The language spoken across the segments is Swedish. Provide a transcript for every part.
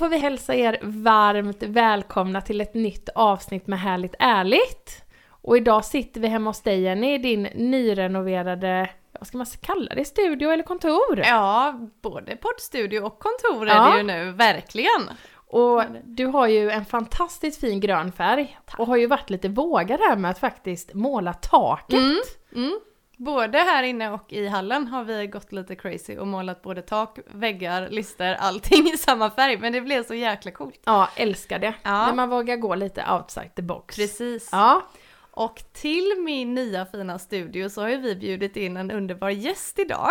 Får vi hälsa er varmt välkomna till ett nytt avsnitt med Härligt Ärligt. Och idag sitter vi hemma hos dig Jenny i din nyrenoverade, vad ska man kalla det, studio eller kontor? Ja, både poddstudio och kontor är Ja. det ju nu, verkligen. Och du har ju en fantastiskt fin grön färg och har ju varit lite vågad här med att faktiskt måla taket. Mm, mm. Både här inne och i hallen har vi gått lite crazy och målat både tak, väggar, lister, allting i samma färg. Men det blev så jäkla coolt. Ja, älskar det. Ja. När man vågar gå lite outside the box. Precis. Ja, Och till min nya fina studio så har ju vi bjudit in en underbar gäst idag.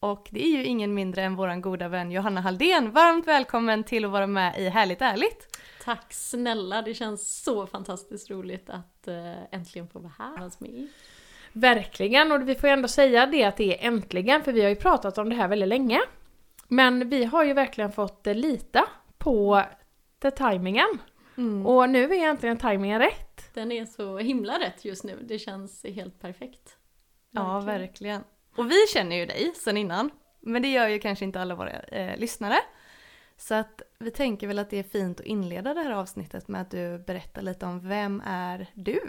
Och det är ju ingen mindre än våran goda vän Johanna Halldén. Varmt välkommen till att vara med i Härligt Ärligt. Tack snälla, det känns så fantastiskt roligt att eh, äntligen få vara här hos mig. Verkligen. Och vi får ju ändå säga det att det är äntligen, för vi har ju pratat om det här väldigt länge. Men vi har ju verkligen fått lita på the timingen. Mm. Och nu är äntligen timingen rätt. Den är så himla rätt just nu, det känns helt perfekt. Ja, verkligen. Och vi känner ju dig sen innan, men det gör ju kanske inte alla våra eh, lyssnare. Så att vi tänker väl att det är fint att inleda det här avsnittet med att du berättar lite om vem är du?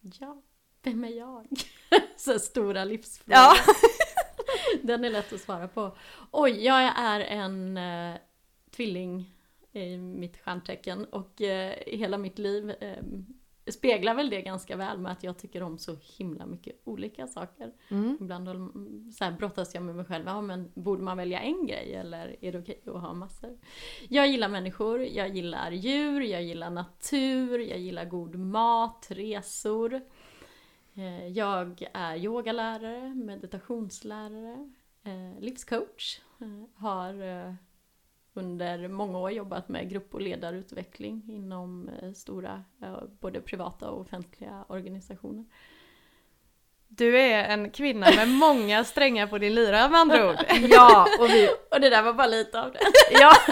Ja, vem är jag? så stora livsfrågor. Ja. Den är lätt att svara på. Oj, jag är en eh, tvilling i mitt stjärntecken och eh, hela mitt liv eh, speglar väl det ganska väl med att jag tycker om så himla mycket olika saker. Mm. Ibland så här brottas jag med mig själv, ja men borde man välja en grej eller är det okej att ha massor? Jag gillar människor, jag gillar djur, jag gillar natur, jag gillar god mat, resor. Eh, Jag är yogalärare, meditationslärare, eh, livscoach. Eh, Har under många år jobbat med grupp och ledarutveckling inom stora, både privata och offentliga organisationer. Du är en kvinna med många strängar på din lyra med andra ord. Ja, och vi... Och det där var bara lite av det. Ja.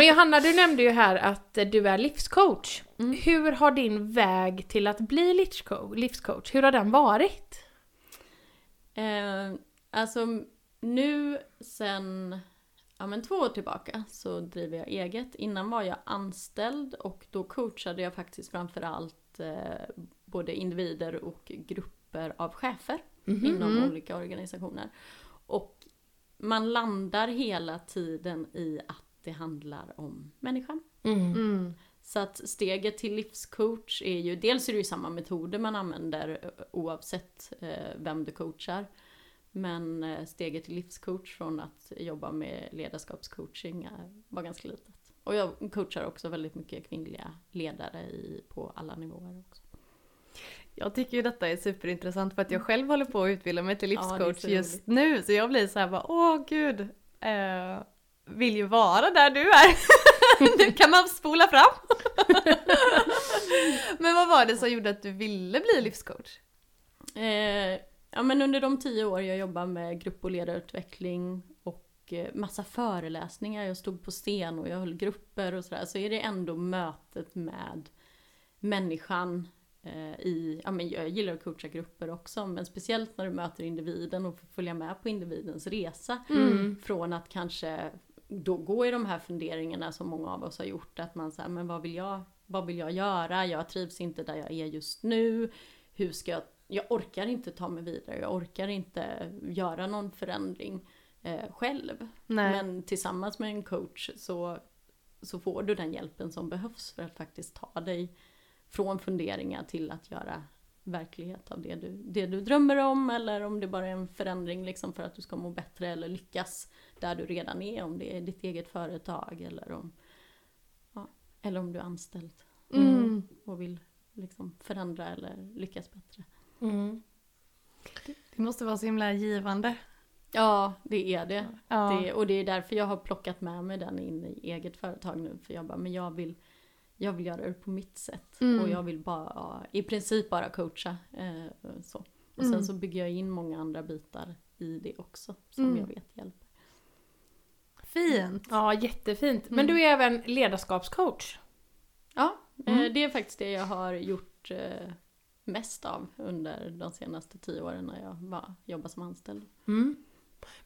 Men Johanna, du nämnde ju här att du är livscoach. Mm. Hur har din väg till att bli livscoach, livscoach hur har den varit? Eh, alltså nu sen ja, men två år tillbaka så driver jag eget. Innan var jag anställd och då coachade jag faktiskt framförallt eh, både individer och grupper av chefer inom olika organisationer. Och man landar hela tiden i att det handlar om människan. Mm. Så att steget till livscoach är ju, dels är det ju samma metoder man använder oavsett eh, vem du coachar. Men eh, steget till livscoach från att jobba med ledarskapscoaching var ganska litet. Och jag coachar också väldigt mycket kvinnliga ledare i, på alla nivåer också. Jag tycker ju detta är superintressant för att jag själv håller på att utbilda mig till Ja, livscoach så just roligt. nu. Så jag blir så här bara, åh gud, eh, vill ju vara där du är. nu kan man spola fram. Men vad var det som gjorde att du ville bli livscoach? Eh, ja men under de tio år jag jobbar med grupp och ledarutveckling och eh, massa föreläsningar, jag stod på scen och jag höll grupper och sådär, så är det ändå mötet med människan eh, i, ja men jag gillar att coacha grupper också, men speciellt när du möter individen och får följa med på individens resa. Från att kanske då gå i de här funderingarna som många av oss har gjort, att man säger men vad vill jag, vad vill jag göra? Jag trivs inte där jag är just nu. Hur ska jag, jag orkar inte ta mig vidare, jag orkar inte göra någon förändring eh, själv. Nej. Men tillsammans med en coach så, så får du den hjälpen som behövs för att faktiskt ta dig från funderingar till att göra verklighet av det du, det du drömmer om eller om det bara är en förändring liksom för att du ska må bättre eller lyckas där du redan är, om det är ditt eget företag eller om eller om du är anställd Mm. och vill liksom förändra eller lyckas bättre. Mm. Det måste vara så himla givande. Ja, det är det. Ja. det. Och det är därför jag har plockat med mig den in i eget företag nu. För jag bara, men jag vill, jag vill göra det på mitt sätt. Mm. Och jag vill bara, i princip bara coacha. Eh, så. Och sen Mm. så bygger jag in många andra bitar i det också. Som Mm. jag vet hjälper. Fint. Ja, jättefint. Men Mm. du är även ledarskapscoach. Ja, Mm. eh, det är faktiskt det jag har gjort eh, mest av under de senaste tio åren när jag bara jobbar som anställd. Mm.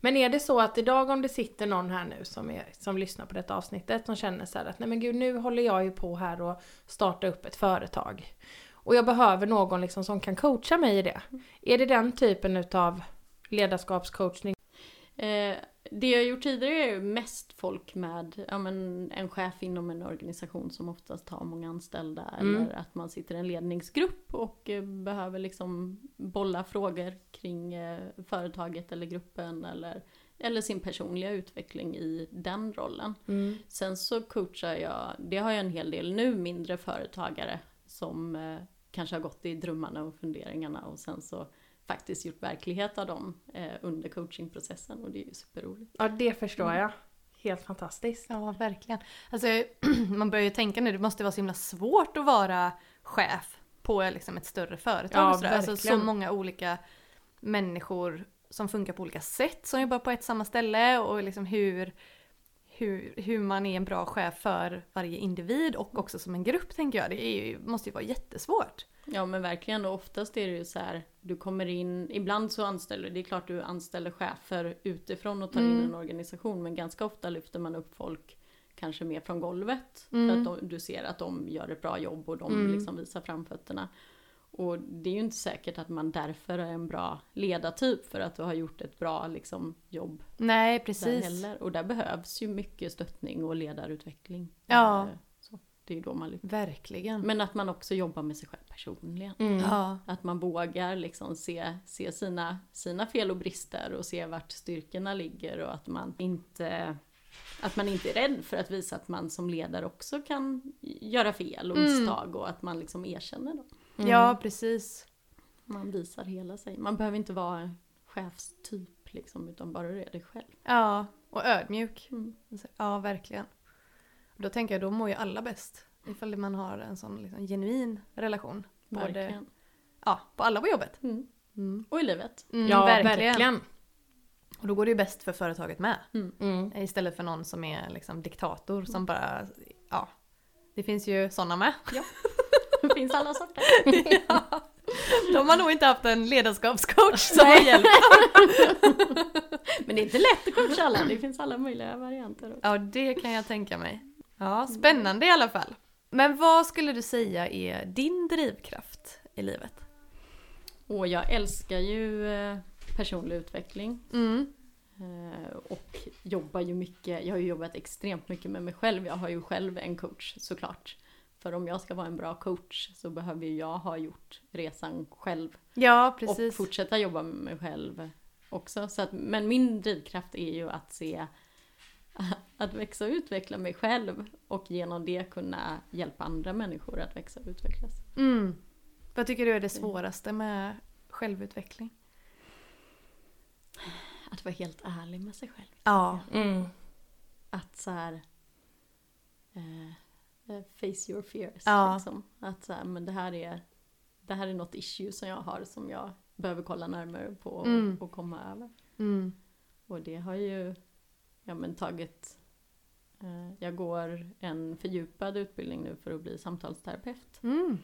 Men är det så att idag om det sitter någon här nu som, är, som lyssnar på detta avsnittet som känner så här att nej men gud nu håller jag ju på här och starta upp ett företag. Och jag behöver någon liksom som kan coacha mig i det. Är det den typen utav ledarskapscoachning? Eh, det jag gjort tidigare är ju mest folk med ja, men en chef inom en organisation som oftast har många anställda. Mm. Eller att man sitter i en ledningsgrupp och eh, behöver liksom bolla frågor kring eh, företaget eller gruppen. Eller, eller sin personliga utveckling i den rollen. Mm. Sen så coachar jag, det har jag en hel del nu, mindre företagare som eh, kanske har gått i drömmarna och funderingarna och sen så faktiskt gjort verklighet av dem eh, under coachingprocessen och det är ju superroligt. Ja det förstår jag. Helt fantastiskt. Ja, verkligen. Alltså, man börjar ju tänka nu, det måste vara så himla svårt att vara chef på liksom ett större företag. Ja, sådär. Alltså, så verkligen. många olika människor som funkar på olika sätt som jobbar på ett samma ställe och liksom hur, hur, hur man är en bra chef för varje individ och också som en grupp tänker jag. Det är ju, måste ju vara jättesvårt. Ja men verkligen och oftast är det ju så här, du kommer in, ibland så anställer det är klart du anställer chefer utifrån och tar in Mm. en organisation men ganska ofta lyfter man upp folk kanske mer från golvet. Mm. För att de, du ser att de gör ett bra jobb och de Mm. liksom visar framfötterna. Och det är ju inte säkert att man därför är en bra ledartyp för att du har gjort ett bra liksom, jobb Nej, där precis. heller. Och där behövs ju mycket stöttning och ledarutveckling. Ja. Eh, Så, det är ju då man lyfter. Verkligen. Men att man också jobbar med sig själv personligen. Mm. Ja. Att man vågar liksom se, se sina, sina fel och brister och se vart styrkorna ligger och att man inte att man inte är rädd för att visa att man som ledare också kan göra fel och Mm. misstag och att man liksom erkänner dem. Mm. ja, precis. Man visar hela sig. Man behöver inte vara en chefstyp liksom utan bara du är dig själv. Ja, och ödmjuk. Mm. Ja, verkligen. Då tänker jag, då mår ju alla bäst. Ifall man har en sån liksom, genuin relation. Både, Verkligen. ja, på alla på jobbet. Mm. Mm. Och i livet. Mm, Ja, verkligen. Och då går det ju bäst för företaget med. Mm. Istället för någon som är liksom diktator som bara, ja. Det finns ju sådana med. Det finns alla sorter. ja. De har nog inte haft en ledarskapscoach som har hjälpt. Men det är inte lätt att coacha alla. Det finns alla möjliga varianter. också. Ja, det kan jag tänka mig. Ja, spännande i alla fall. Men vad skulle du säga är din drivkraft i livet? Och jag älskar ju eh, personlig utveckling. Mm. Eh, Och jobbar ju mycket, jag har ju jobbat extremt mycket med mig själv. Jag har ju själv en coach såklart. För om jag ska vara en bra coach så behöver ju jag ha gjort resan själv. Ja, Och precis. fortsätta jobba med mig själv också. Så att, men min drivkraft är ju att se att växa och utveckla mig själv och genom det kunna hjälpa andra människor att växa och utvecklas. Mm. Vad tycker du är det svåraste med självutveckling? Att vara helt ärlig med sig själv. Ja. Mm. Att så här, eh, eh, face your fears. Ja. Liksom. Att så här, men det här är det här är något issue som jag har som jag behöver kolla närmare på och, Mm. och komma över. Mm. Och det har ju ja, men tagit eh, jag går en fördjupad utbildning nu för att bli samtalsterapeut. Mm.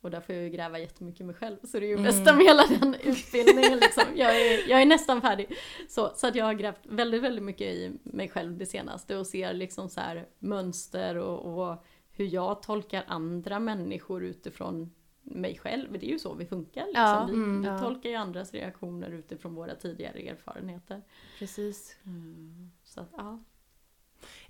Och där får jag ju gräva jättemycket i mig själv. Så det är ju Mm. bästa med hela den utbildningen liksom. Jag är, jag är nästan färdig. Så, så att jag har grävt väldigt, väldigt mycket i mig själv det senaste och ser liksom så här mönster och, och hur jag tolkar andra människor utifrån mig själv. Det är ju så vi funkar liksom. Ja, vi mm, vi ja. tolkar ju andras reaktioner utifrån våra tidigare erfarenheter. Precis. Mm, så att, ja.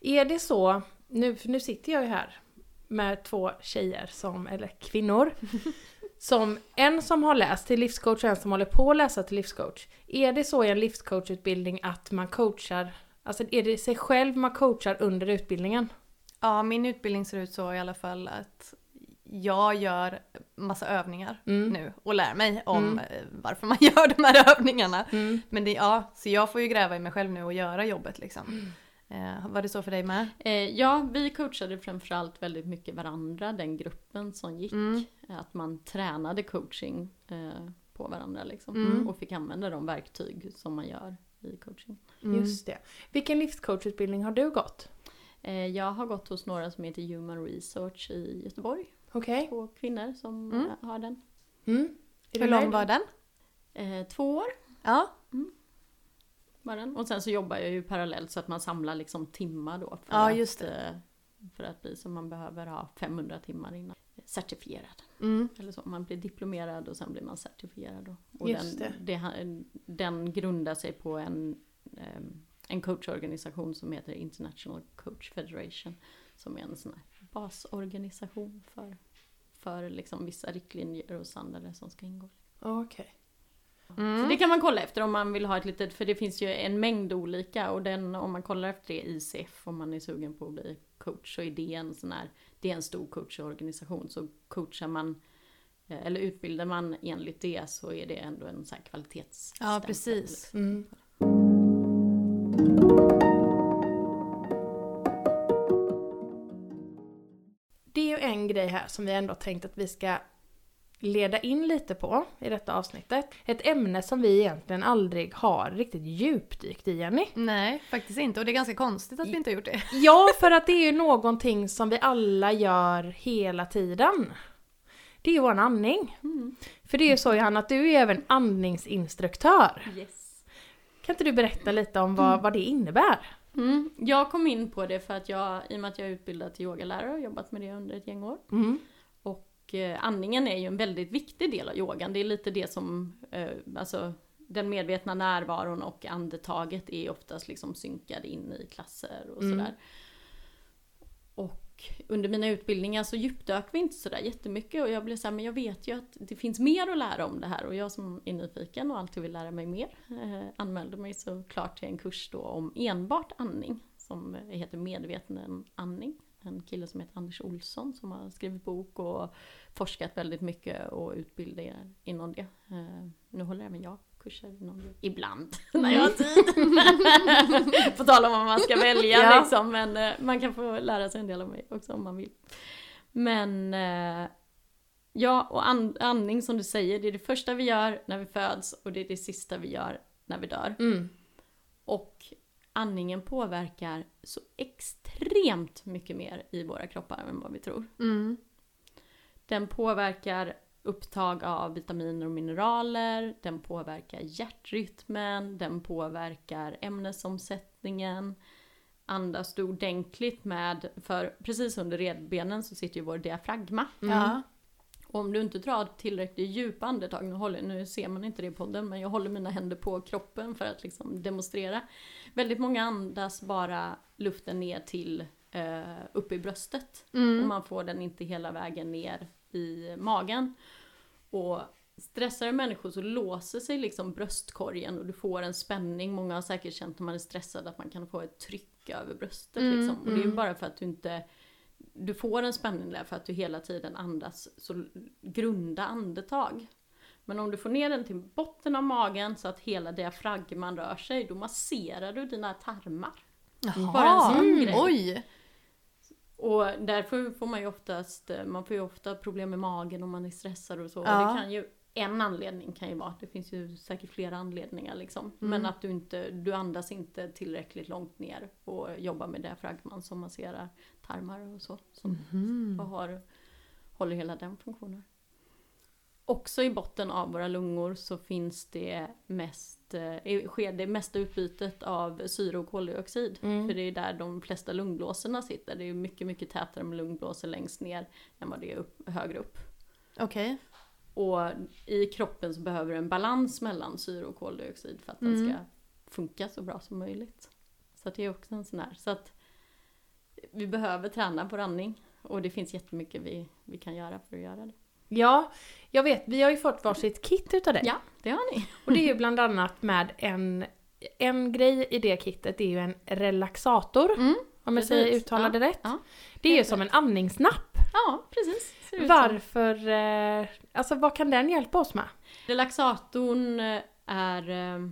Är det så, nu, för nu sitter jag ju här med två tjejer som, eller kvinnor, som en som har läst till livscoach och en som håller på att läsa till livscoach. Är det så i en livscoachutbildning att man coachar, alltså är det sig själv man coachar under utbildningen? Ja, min utbildning ser ut så i alla fall att jag gör massa övningar Mm. nu och lär mig om Mm. eh, varför man gör de här övningarna. Mm. Men det, ja, så jag får ju gräva i mig själv nu och göra jobbet liksom. Eh, var det så för dig med? Eh, ja, vi coachade framförallt väldigt mycket varandra, den gruppen som gick. Mm. Att man tränade coaching eh, på varandra liksom. Mm. Och fick använda de verktyg som man gör i coaching. Just det. Vilken livscoachutbildning har du gått? Eh, jag har gått hos några som heter Human Research i Göteborg. Okej. Två kvinnor som Mm. eh, har den. Mm. Hur lång var den? Eh, två år Ja. var den. Och sen så jobbar jag ju parallellt så att man samlar liksom timmar då. För Ja, att, just det. eh, För att bli så man behöver ha 500 timmar innan certifierad. Mm. Eller så, man blir diplomerad och sen blir man certifierad. Då. Och Just den, det. ha- den grundar sig på en, ehm, en coachorganisation som heter International Coach Federation. Som är en sån här basorganisation för, för liksom vissa riktlinjer och standarder som ska ingå. Okej. Så Mm. det kan man kolla efter om man vill ha ett litet, för det finns ju en mängd olika och den, om man kollar efter det i ICF om man är sugen på att bli coach så är det en sån här, det är en stor coachorganisation så coachar man eh, eller utbildar man enligt det så är det ändå en sån här kvalitetsstämpel. Ja, precis. Mm. Grej här som vi ändå tänkt att vi ska leda in lite på i detta avsnittet. Ett ämne som vi egentligen aldrig har riktigt djupdykt i Jenny. Nej, faktiskt inte. Och det är ganska konstigt att vi inte har gjort det. Ja, för att det är ju någonting som vi alla gör hela tiden. Det är ju vår andning. Mm. För det är ju så Johanna att du är även andningsinstruktör. Yes. Kan inte du berätta lite om vad, vad det innebär? Mm. Jag kom in på det för att jag, i och med att jag är utbildad till yogalärare och jobbat med det under ett gäng år. Mm. Och eh, andningen är ju en väldigt viktig del av yogan. Det är lite det som, eh, alltså den medvetna närvaron och andetaget är oftast liksom synkade in i klasser och Mm. sådär. Och under mina utbildningar så djupdök vi inte sådär jättemycket och jag blev såhär, men jag vet ju att det finns mer att lära om det här och jag som är nyfiken och alltid vill lära mig mer eh, anmälde mig såklart till en kurs då om enbart andning som heter medveten andning. En kille som heter Anders Olsson som har skrivit bok och forskat väldigt mycket och utbildat inom det. Eh, nu håller även jag inom det. Ibland, när jag har tid. på tal om vad man ska välja Ja. liksom. Men eh, man kan få lära sig en del av mig också om man vill. Men eh, ja, och and- andning som du säger, det är det första vi gör när vi föds och det är det sista vi gör när vi dör. Mm. Och andningen påverkar så extremt mycket mer i våra kroppar än vad vi tror. Mm. Den påverkar upptag av vitaminer och mineraler, den påverkar hjärtrytmen, den påverkar ämnesomsättningen. Andas du ordentligt med, för precis under redbenen så sitter ju vår diafragma. Ja. Och om du inte drar tillräckligt djupa andetag, nu, håller, nu ser man inte det i podden, men jag håller mina händer på kroppen för att liksom demonstrera. Väldigt många andas bara luften ner till eh, upp i bröstet. Och Mm. man får den inte hela vägen ner i magen. Och stressade människor så låser sig liksom bröstkorgen och du får en spänning. Många har säkert känt när man är stressad att man kan få ett tryck över bröstet. Mm, liksom. Och det är ju mm. bara för att du inte du får en spänning där för att du hela tiden andas så grunda andetag. Men om du får ner den till botten av magen så att hela diafragman rör sig, då masserar du dina tarmar. Bara en sån Mm. grej. Oj! Och därför får man ju oftast, man får ju ofta problem med magen om man är stressad och så. Och Ja. det kan ju, en anledning kan ju vara, det finns ju säkert flera anledningar liksom. Men att du inte, du andas inte tillräckligt långt ner och jobbar med diafragman som masserar tarmar och så. Som Mm. och har, håller hela den funktionen. Också i botten av våra lungor så finns det mest, eh, sker det mesta utbytet av syre och koldioxid. Mm. För det är där de flesta lungblåsorna sitter. Det är mycket, mycket tätare med lungblåsor längst ner än vad det är upp, högre upp. Okej. Och i kroppen så behöver du en balans mellan syre och koldioxid för att den Mm. ska funka så bra som möjligt. Så det är också en sån här. Så att vi behöver träna på andning. Och det finns jättemycket vi, vi kan göra för att göra det. Ja, jag vet. Vi har ju fått varsitt kit utav dig. Ja, det har ni. Och det är ju bland annat med en, en grej i det kittet, det är ju en relaxator. Mm. Om jag säger uttalade Ja, rätt. ja. det är ju som en andningsnapp. Ja, precis. Ut som. Varför, eh, alltså vad kan den hjälpa oss med? Relaxatorn eh, är... eh,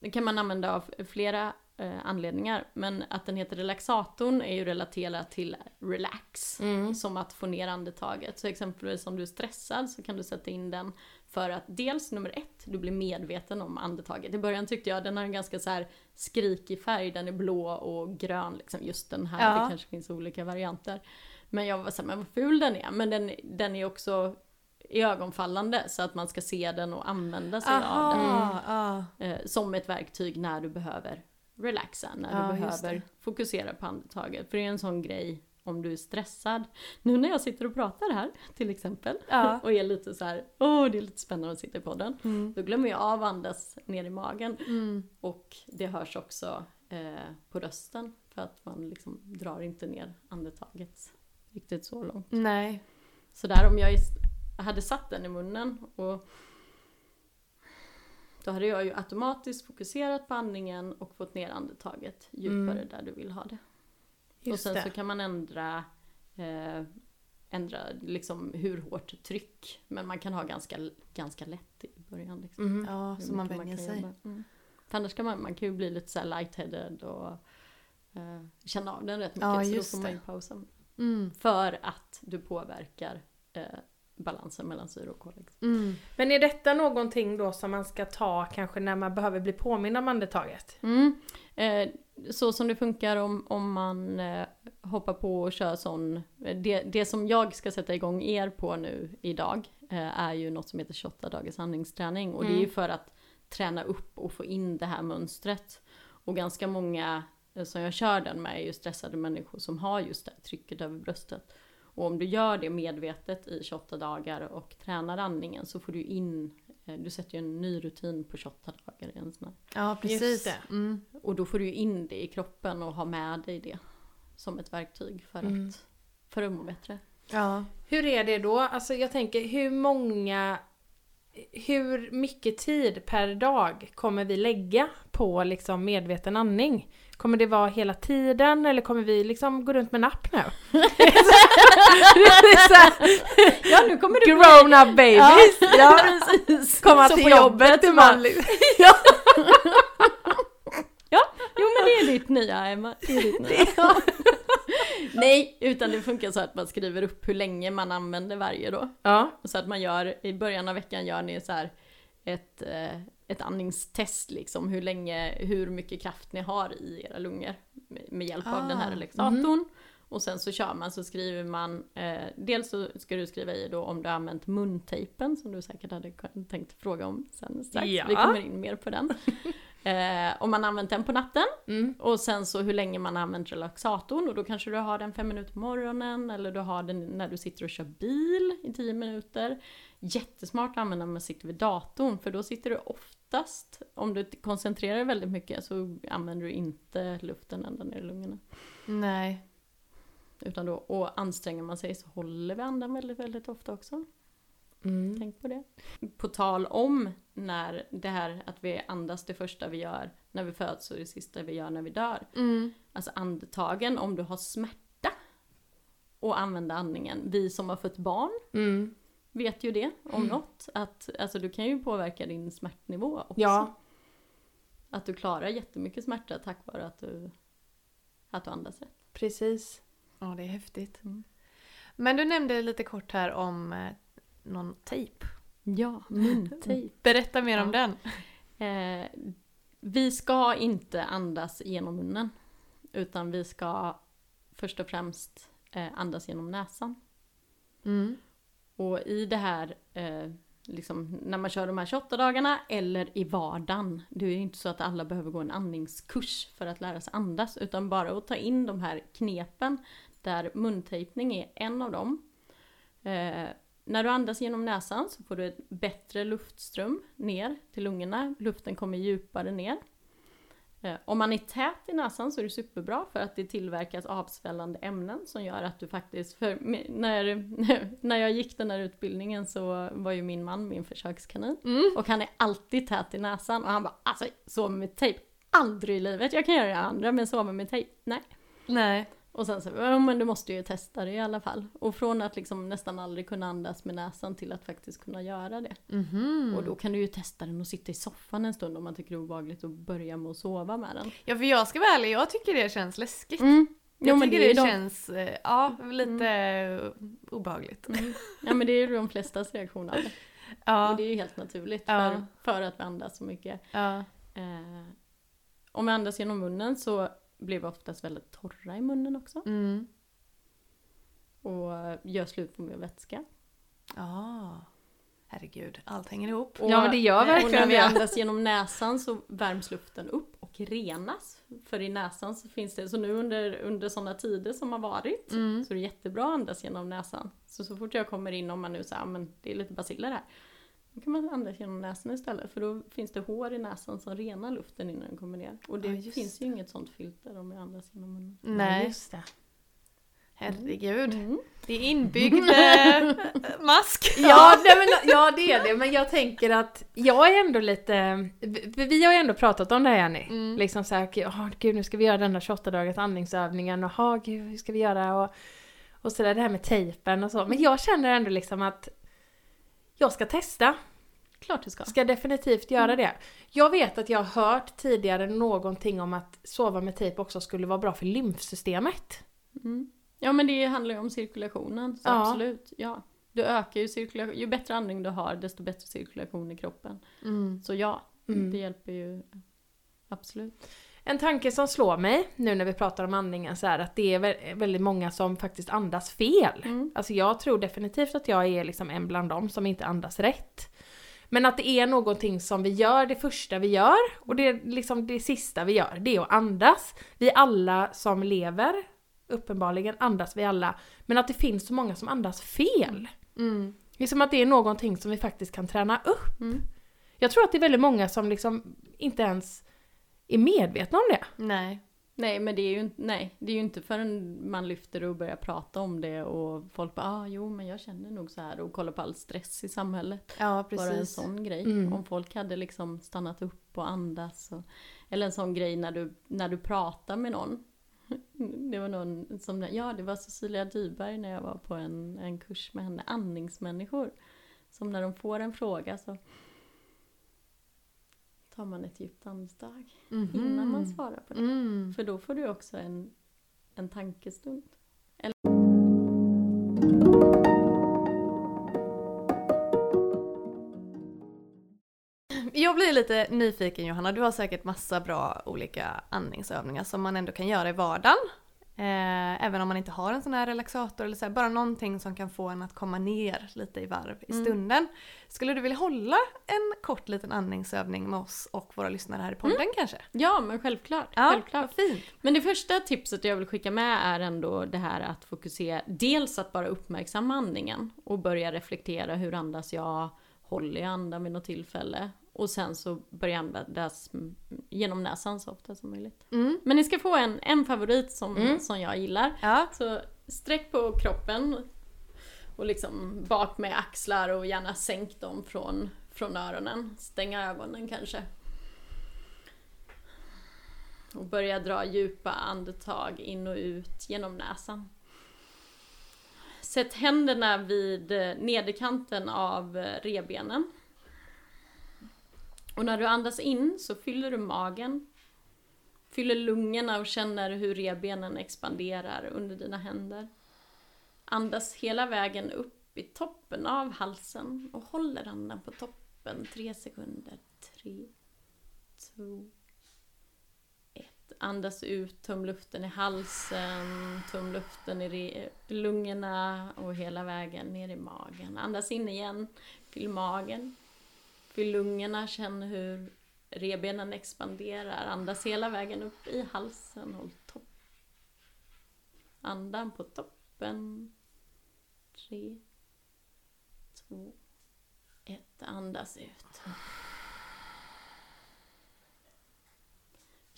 Det kan man använda av flera eh, anledningar. Men att den heter relaxatorn är ju relaterat till relax. Mm. Som att få ner andetaget. Så exempelvis om du är stressad så kan du sätta in den för att dels nummer ett, du blir medveten om andetaget. I början tyckte jag den har en ganska så här skrikig färg, den är blå och grön liksom. Just den här, Ja. det kanske finns olika varianter. Men jag var såhär, men vad ful den är. Men den, den är också ögonfallande så att man ska se den och använda sig av den. Aha. Eh, som ett verktyg när du behöver relaxa, när du behöver fokusera på andetaget. För det är en sån grej om du är stressad. Nu när jag sitter och pratar här till exempel Ja. och är lite så här, åh det är lite spännande att sitta i podden. Mm. Då glömmer jag av att andas ner i magen Mm. och det hörs också eh, på rösten för att man liksom drar inte ner andetaget riktigt så långt. Nej. Så där om jag hade satt den i munnen och då hade jag ju automatiskt fokuserat på andningen och fått ner andetaget djupare Mm. där du vill ha det. och Just sen det. så kan man ändra eh, ändra liksom hur hårt tryck. Men man kan ha ganska, ganska lätt i början. Liksom. Mhm. Ja, så man vänjer sig. Mm. För annars kan man, man kan ju bli lite så här lightheaded och eh, känna av den rätt mycket. Ja, så då får man ju pausa. Mm. För att du påverkar eh, balansen mellan syre och kolex. Mm. Men är detta någonting då som man ska ta kanske när man behöver bli påmind om andetaget? Mm. Eh, så som det funkar om, om man eh, hoppar på och kör sån, eh, det, det som jag ska sätta igång er på nu idag eh, är ju något som heter 28 dagars andningsträning och det är ju Mm. för att träna upp och få in det här mönstret. Och ganska många eh, som jag kör den med är ju stressade människor som har just det här trycket över bröstet. Och om du gör det medvetet i 28 dagar och tränar andningen så får du in, eh, du sätter ju en ny rutin på 28 dagar i en sån här Ja, precis. Mm. och då får du in det i kroppen och ha med dig det som ett verktyg för, Mm. att, för att må bättre. Ja. Hur är det då? Alltså jag tänker hur många hur mycket tid per dag kommer vi lägga på liksom medveten andning? Kommer det vara hela tiden eller kommer vi liksom gå runt med napp nu? Ja, nu kommer du Grown up babies! Ja, precis. Komma till jobbet bara- man liksom. Jo men det är ditt nya Emma. Det är ditt nya. Nej, utan det funkar så att man skriver upp hur länge man använder varje då. Ja, Så att man gör, i början av veckan gör ni så här ett, eh, ett andningstest liksom, hur länge, hur mycket kraft ni har i era lungor med, hjälp av den här Ah, relaxatorn. Och sen så kör man, så skriver man, eh, dels så ska du skriva i då om du har använt muntejpen som du säkert hade tänkt fråga om sen strax. Ja. Vi kommer in mer på den. eh, om man har använt den på natten mm. och sen så hur länge man har använt relaxatorn och då kanske du har den fem minuter på morgonen eller du har den när du sitter och kör bil i tio minuter. Jättesmart att använda när man sitter vid datorn för då sitter du oftast, om du koncentrerar dig väldigt mycket så använder du inte luften ända ner i lungorna. Nej. Utan då, och anstränger man sig så håller vi andan väldigt, väldigt ofta också. Mm. Tänk på det. På tal om när det här att vi andas det första vi gör när vi föds och det sista vi gör när vi dör. Mm. Alltså andetagen, om du har smärta och använda andningen. Vi som har fött barn Mm. Vet ju det om något. Att alltså, du kan ju påverka din smärtnivå också. Ja. Att du klarar jättemycket smärta tack vare att du, att du andas rätt. Precis. Ja, det är häftigt. Mm. Men du nämnde lite kort här om eh, någon tejp. Ja, muntejp. Berätta mer om Ja. den. Eh, vi ska inte andas genom munnen. Utan vi ska först och främst eh, andas genom näsan. Mm. Och i det här, eh, liksom, när man kör de här 28 dagarna eller i vardagen. Det är ju inte så att alla behöver gå en andningskurs för att lära sig andas. Utan bara att ta in de här knepen. Där muntejpning är en av dem. Eh, när du andas genom näsan så får du ett bättre luftström ner till lungorna. Luften kommer djupare ner. Om man är tät i näsan så är det superbra för att det tillverkas avsvällande ämnen som gör att du faktiskt, för när, när jag gick den här utbildningen så var ju min man min försökskanin Mm. och han är alltid tät i näsan och han bara alltså sova med tejp, aldrig i livet, jag kan göra det andra men sova med tejp, nej. Nej. Och sen så, ja men du måste ju testa det i alla fall. Och från att liksom nästan aldrig kunna andas med näsan till att faktiskt kunna göra det. Mhm. Och då kan du ju testa den och sitta i soffan en stund om man tycker det är obehagligt och börja med att sova med den. Ja för jag ska vara ärlig, jag tycker det känns läskigt. Mm. Jag Jo, tycker det det, är de- känns, eh, ja, lite eh, obehagligt. Mm. Ja men det är ju de flestas reaktion av det. Och Ja, det är ju helt naturligt Ja. för, för att vi andas så mycket. ja. Eh, om vi andas genom munnen så blir vi oftast väldigt torra i munnen också. Mm. Och gör slut på mer vätska. Ja. Herregud, allt hänger ihop. Och, Ja, men det gör och verkligen när vi andas genom näsan så värms luften upp och renas. För i näsan så finns det, så nu under, under sådana tider som har varit Mm. så är det jättebra att andas genom näsan. Så så fort jag kommer in, om man nu säger ah, men det är lite basiller här. Då kan man andas genom näsan istället för då finns det hår i näsan som renar luften innan den kommer ner. Och det Ja, finns ju inget sånt filter om jag andas genom munnen. Nej, Just det. herregud. Mm. Det är inbyggd eh, mask. Ja, nej, men, ja, det är det, men jag tänker att jag är ändå lite... Vi vi har ju ändå pratat om det här Jenny. Mm. Liksom såhär, oh, gud nu ska vi göra den där 28 dagars andningsövningen och ha gud hur ska vi göra och, och sådär det här med tejpen och så. Men jag känner ändå liksom att jag ska testa. Klart du ska. Ska definitivt göra det. Jag vet att jag har hört tidigare någonting om att sova med tejp också skulle vara bra för lymfsystemet. Mm. Ja men det handlar ju om cirkulationen, så Ja. absolut. Ja. Du ökar ju cirkulation, ju bättre andning du har desto bättre cirkulation i kroppen. Så ja, Mm. det hjälper ju absolut. En tanke som slår mig nu när vi pratar om andningen så är att det är vä- väldigt många som faktiskt andas fel. Mm. Alltså jag tror definitivt att jag är liksom en bland dem som inte andas rätt. Men att det är någonting som vi gör det första vi gör och det är liksom det sista vi gör, det är att andas. Vi alla som lever, uppenbarligen andas vi alla, men att det finns så många som andas fel. Mm. Det är som att det är någonting som vi faktiskt kan träna upp. Mm. Jag tror att det är väldigt många som liksom inte ens är medvetna om det. Nej. Nej men det är ju inte, nej, det är ju inte förrän man lyfter och börjar prata om det och folk bara ah, jo men jag känner nog så här och kollar på all stress i samhället. Ja, Bara en precis. sån grej. Mm. Om folk hade liksom stannat upp och andas. Och, eller en sån grej när du, när du pratar med någon. Det var någon som, ja det var Cecilia Dyberg när jag var på en, en kurs med henne, andningsmänniskor. Som när de får en fråga så tar man ett djupt andetag innan man svarar på det. Mm. För då får du också en, en tankestund. Jag blir lite nyfiken Johanna, du har säkert massa bra olika andningsövningar som man ändå kan göra i vardagen. Eh, även om man inte har en sån här relaxator eller så här, bara någonting som kan få en att komma ner lite i varv i Mm. stunden. Skulle du vilja hålla en kort liten andningsövning med oss och våra lyssnare här i podden kanske? Ja men självklart. Ja, självklart. fint. Men det första tipset jag vill skicka med är ändå det här att fokusera, dels att bara uppmärksamma andningen och börja reflektera hur andas jag, håller jag andan vid något tillfälle och sen så börja mm, genom näsan så ofta som möjligt. Mm. Men ni ska få en, en favorit som, Mm. som jag gillar. Ja. Så sträck på kroppen och liksom bak med axlar och gärna sänk dem från, från öronen. Stänga ögonen kanske. Och börja dra djupa andetag in och ut genom näsan. Sätt händerna vid eh, nederkanten av rebenen. revbenen. Och när du andas in så fyller du magen. Fyller lungorna och känner hur revbenen expanderar under dina händer. Andas hela vägen upp i toppen av halsen och håller andan på toppen tre sekunder. Tre, två. Andas ut, töm luften i halsen, töm luften i lungorna och hela vägen ner i magen. Andas in igen, fyll magen. Fyll lungorna, känn hur revbenen expanderar. Andas hela vägen upp i halsen, håll topp. Andan på toppen. Tre, två, ett. Andas ut.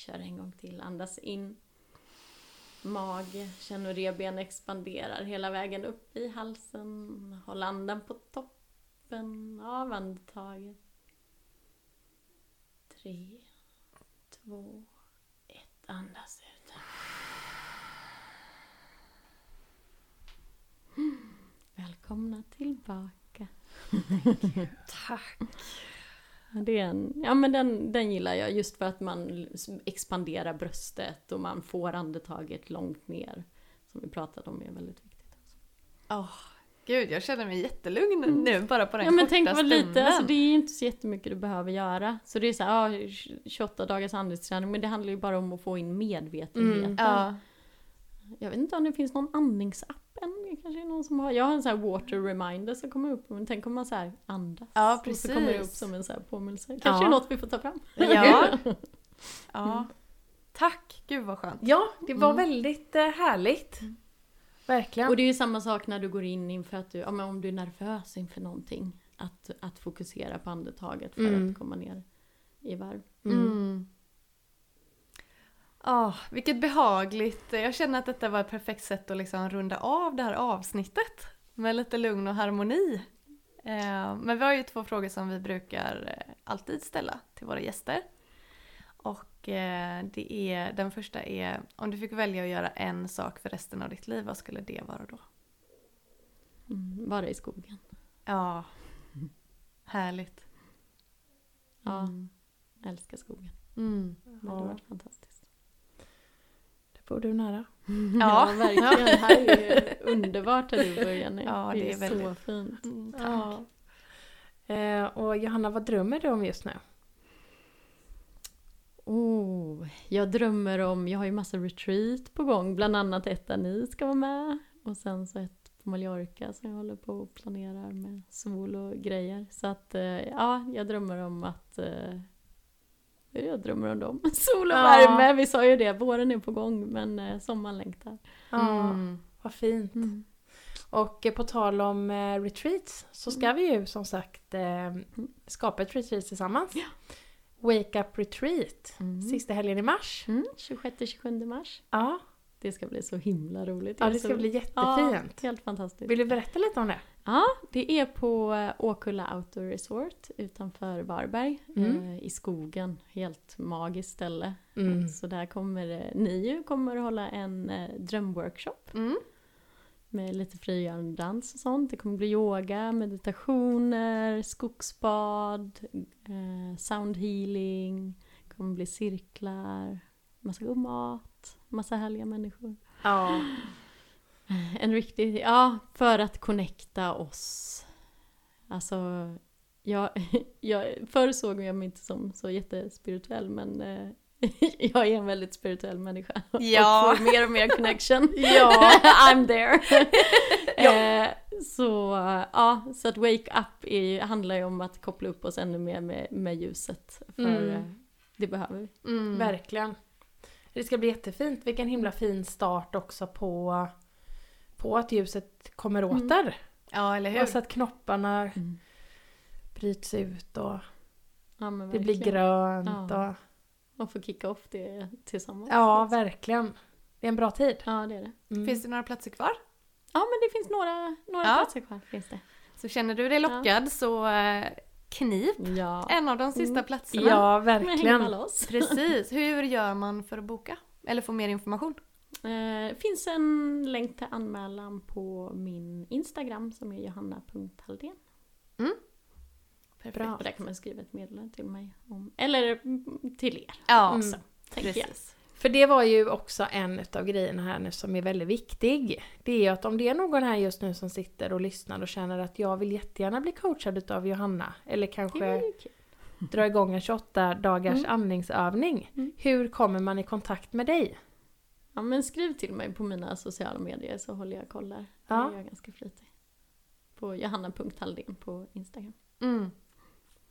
Kör en gång till. Andas in. Mage. Känn hur revbenen expanderar hela vägen upp i halsen. Håll andan på toppen av andetaget. Tre, två, ett. Andas ut. Välkomna tillbaka. Tack. Det är en, ja men den, den gillar jag just för att man expanderar bröstet och man får andetaget långt ner. Som vi pratade om är väldigt viktigt. Åh, gud, jag känner mig jättelugn nu bara på den Ja men korta tänk lite, stunden. alltså det är inte så jättemycket du behöver göra. Så det är så här, ja, 28 dagars andningsträning men det handlar ju bara om att få in medvetenheten. Mm. Ja, Jag vet inte om det finns någon andningsapp än, det kanske är någon som har. Jag har en sån här water reminder som kommer upp, men tänk om man så här andas. Ja, Och så kommer det upp precis. som en så här påminnelse. Kanske Ja. är något vi får ta fram. ja. ja. Tack, gud vad skönt. Ja, det var Mm. väldigt eh, härligt. Verkligen. Och det är ju samma sak när du går in inför att du, ja men om du är nervös inför någonting. Att, att fokusera på andetaget för Mm. att komma ner i varv. Mm. Mm. Ah, vilket behagligt. Jag känner att detta var ett perfekt sätt att liksom runda av det här avsnittet. Med lite lugn och harmoni. Eh, men vi har ju två frågor som vi brukar eh, alltid ställa till våra gäster. Och eh, det är, den första är, om du fick välja att göra en sak för resten av ditt liv, vad skulle det vara då? Mm, vara i skogen. Ja, härligt. Ja, Mm. älskar skogen. Mm. Det hade Ja. varit fantastiskt. Bor du nära. Ja. Ja, verkligen. Det här är ju underbart där du börjar nu. Ja, det, det är, är väldigt- så fint. Mm, tack. Ja. Eh, och Johanna, vad drömmer du om just nu? Oh, jag drömmer om, jag har ju massa retreat på gång, bland annat ett där ni ska vara med. Och sen så ett på Mallorca som jag håller på och planerar med sol och grejer. Så att eh, ja, jag drömmer om att eh, jag drömmer om dem. Sol och Ja. värme, vi sa ju det, våren är på gång men eh, sommaren längtar. Ja, Mm. vad fint. Och eh, på tal om eh, retreats så ska vi ju som sagt eh, skapa ett retreat tillsammans. Ja. Wake Up Retreat, Mm. sista helgen i mars. Mm, 26-27 mars. Ja, Det ska bli så himla roligt. ja det ska bli Ja, jättefint. helt fantastiskt. Vill du berätta lite om det? Ja, det är på eh, Åkulla Outdoor Resort utanför Varberg. Mm. Eh, I skogen. Helt magiskt ställe. Mm. Så där kommer eh, ni kommer att hålla en drömworkshop. Mm. Med lite frigörande dans och sånt. Det kommer bli yoga, meditationer, skogsbad, eh, sound healing. Det kommer bli cirklar, massa god mat, massa härliga människor. Ja. En riktig, ja, för att connecta oss. Alltså, jag, jag, förr såg jag mig inte som så jättespirituell men eh, jag är en väldigt spirituell människa. Ja. Och får mer och mer connection. Ja. I'm there. eh, så, ja, så att wake up är, handlar ju om att koppla upp oss ännu mer med, med ljuset. För Mm. eh, det behöver vi. Mm. Verkligen. Det ska bli jättefint. Vilken himla fin start också på, på att ljuset kommer Mm. åter. Ja, eller hur? Alltså att knopparna Mm. bryts ut och Ja, men det blir grönt. Ja. Och, Och få kicka off det tillsammans. ja, verkligen. Det är en bra tid. Ja, det är det. Mm. Finns det några platser kvar? Ja, men det finns några, några Ja. platser kvar. Finns det. Så känner du dig lockad så eh, knip Ja. en av de sista Mm. platserna. Ja, verkligen. Precis. Hur gör man för att boka? Eller få mer information? Eh, finns en länk till anmälan på min Instagram som är johanna.halldén. Perfekt. Bra. Och där kan man skriva ett meddelande till mig. Om, eller mm, till er, Ja, Mm. så, tänker jag. För det var ju också en av grejerna här nu som är väldigt viktig. Det är ju att om det är någon här just nu som sitter och lyssnar och känner att jag vill jättegärna bli coachad utav Johanna. Eller kanske dra igång en 28 dagars Mm. andningsövning. Mm. Hur kommer man i kontakt med dig? Ja, men skriv till mig på mina sociala medier så håller jag koll där. Ja. Det är jag ganska flitig. På johanna.halldén på Instagram. Mm.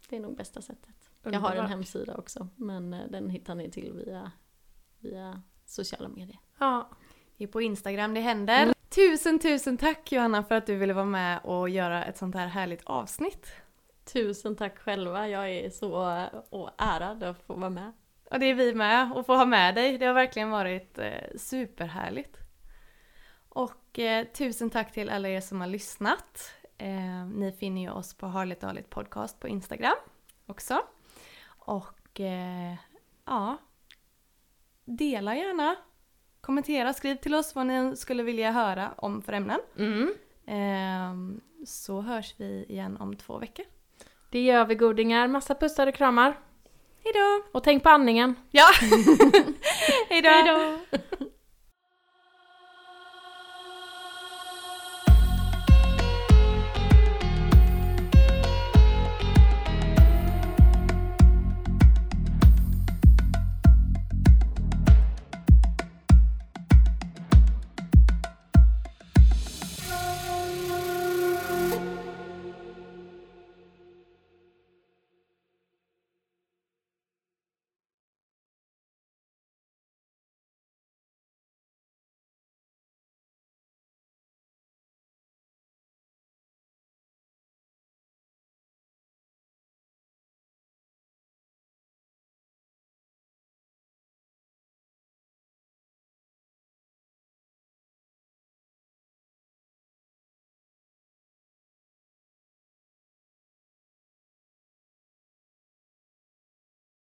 Det är nog bästa sättet. Jag har en Underbart. hemsida också, men eh, den hittar ni till via, via sociala medier. Ja, Det är på Instagram det händer. Tusen, tusen tack Johanna för att du ville vara med och göra ett sånt här härligt avsnitt. Tusen tack själva, jag är så ärad att få vara med. Och det är vi med och få ha med dig. Det har verkligen varit eh, superhärligt. Och eh, tusen tack till alla er som har lyssnat. Eh, ni finner ju oss på Harligt Harligt Podcast på Instagram också. Och eh, ja, dela gärna. Kommentera, skriv till oss vad ni skulle vilja höra om för ämnen. mm. Ehm, så hörs vi igen om två veckor. Det gör vi godingar. Massa pussar och kramar. Hejdå! Och tänk på andningen. Ja! Hejdå! Hejdå!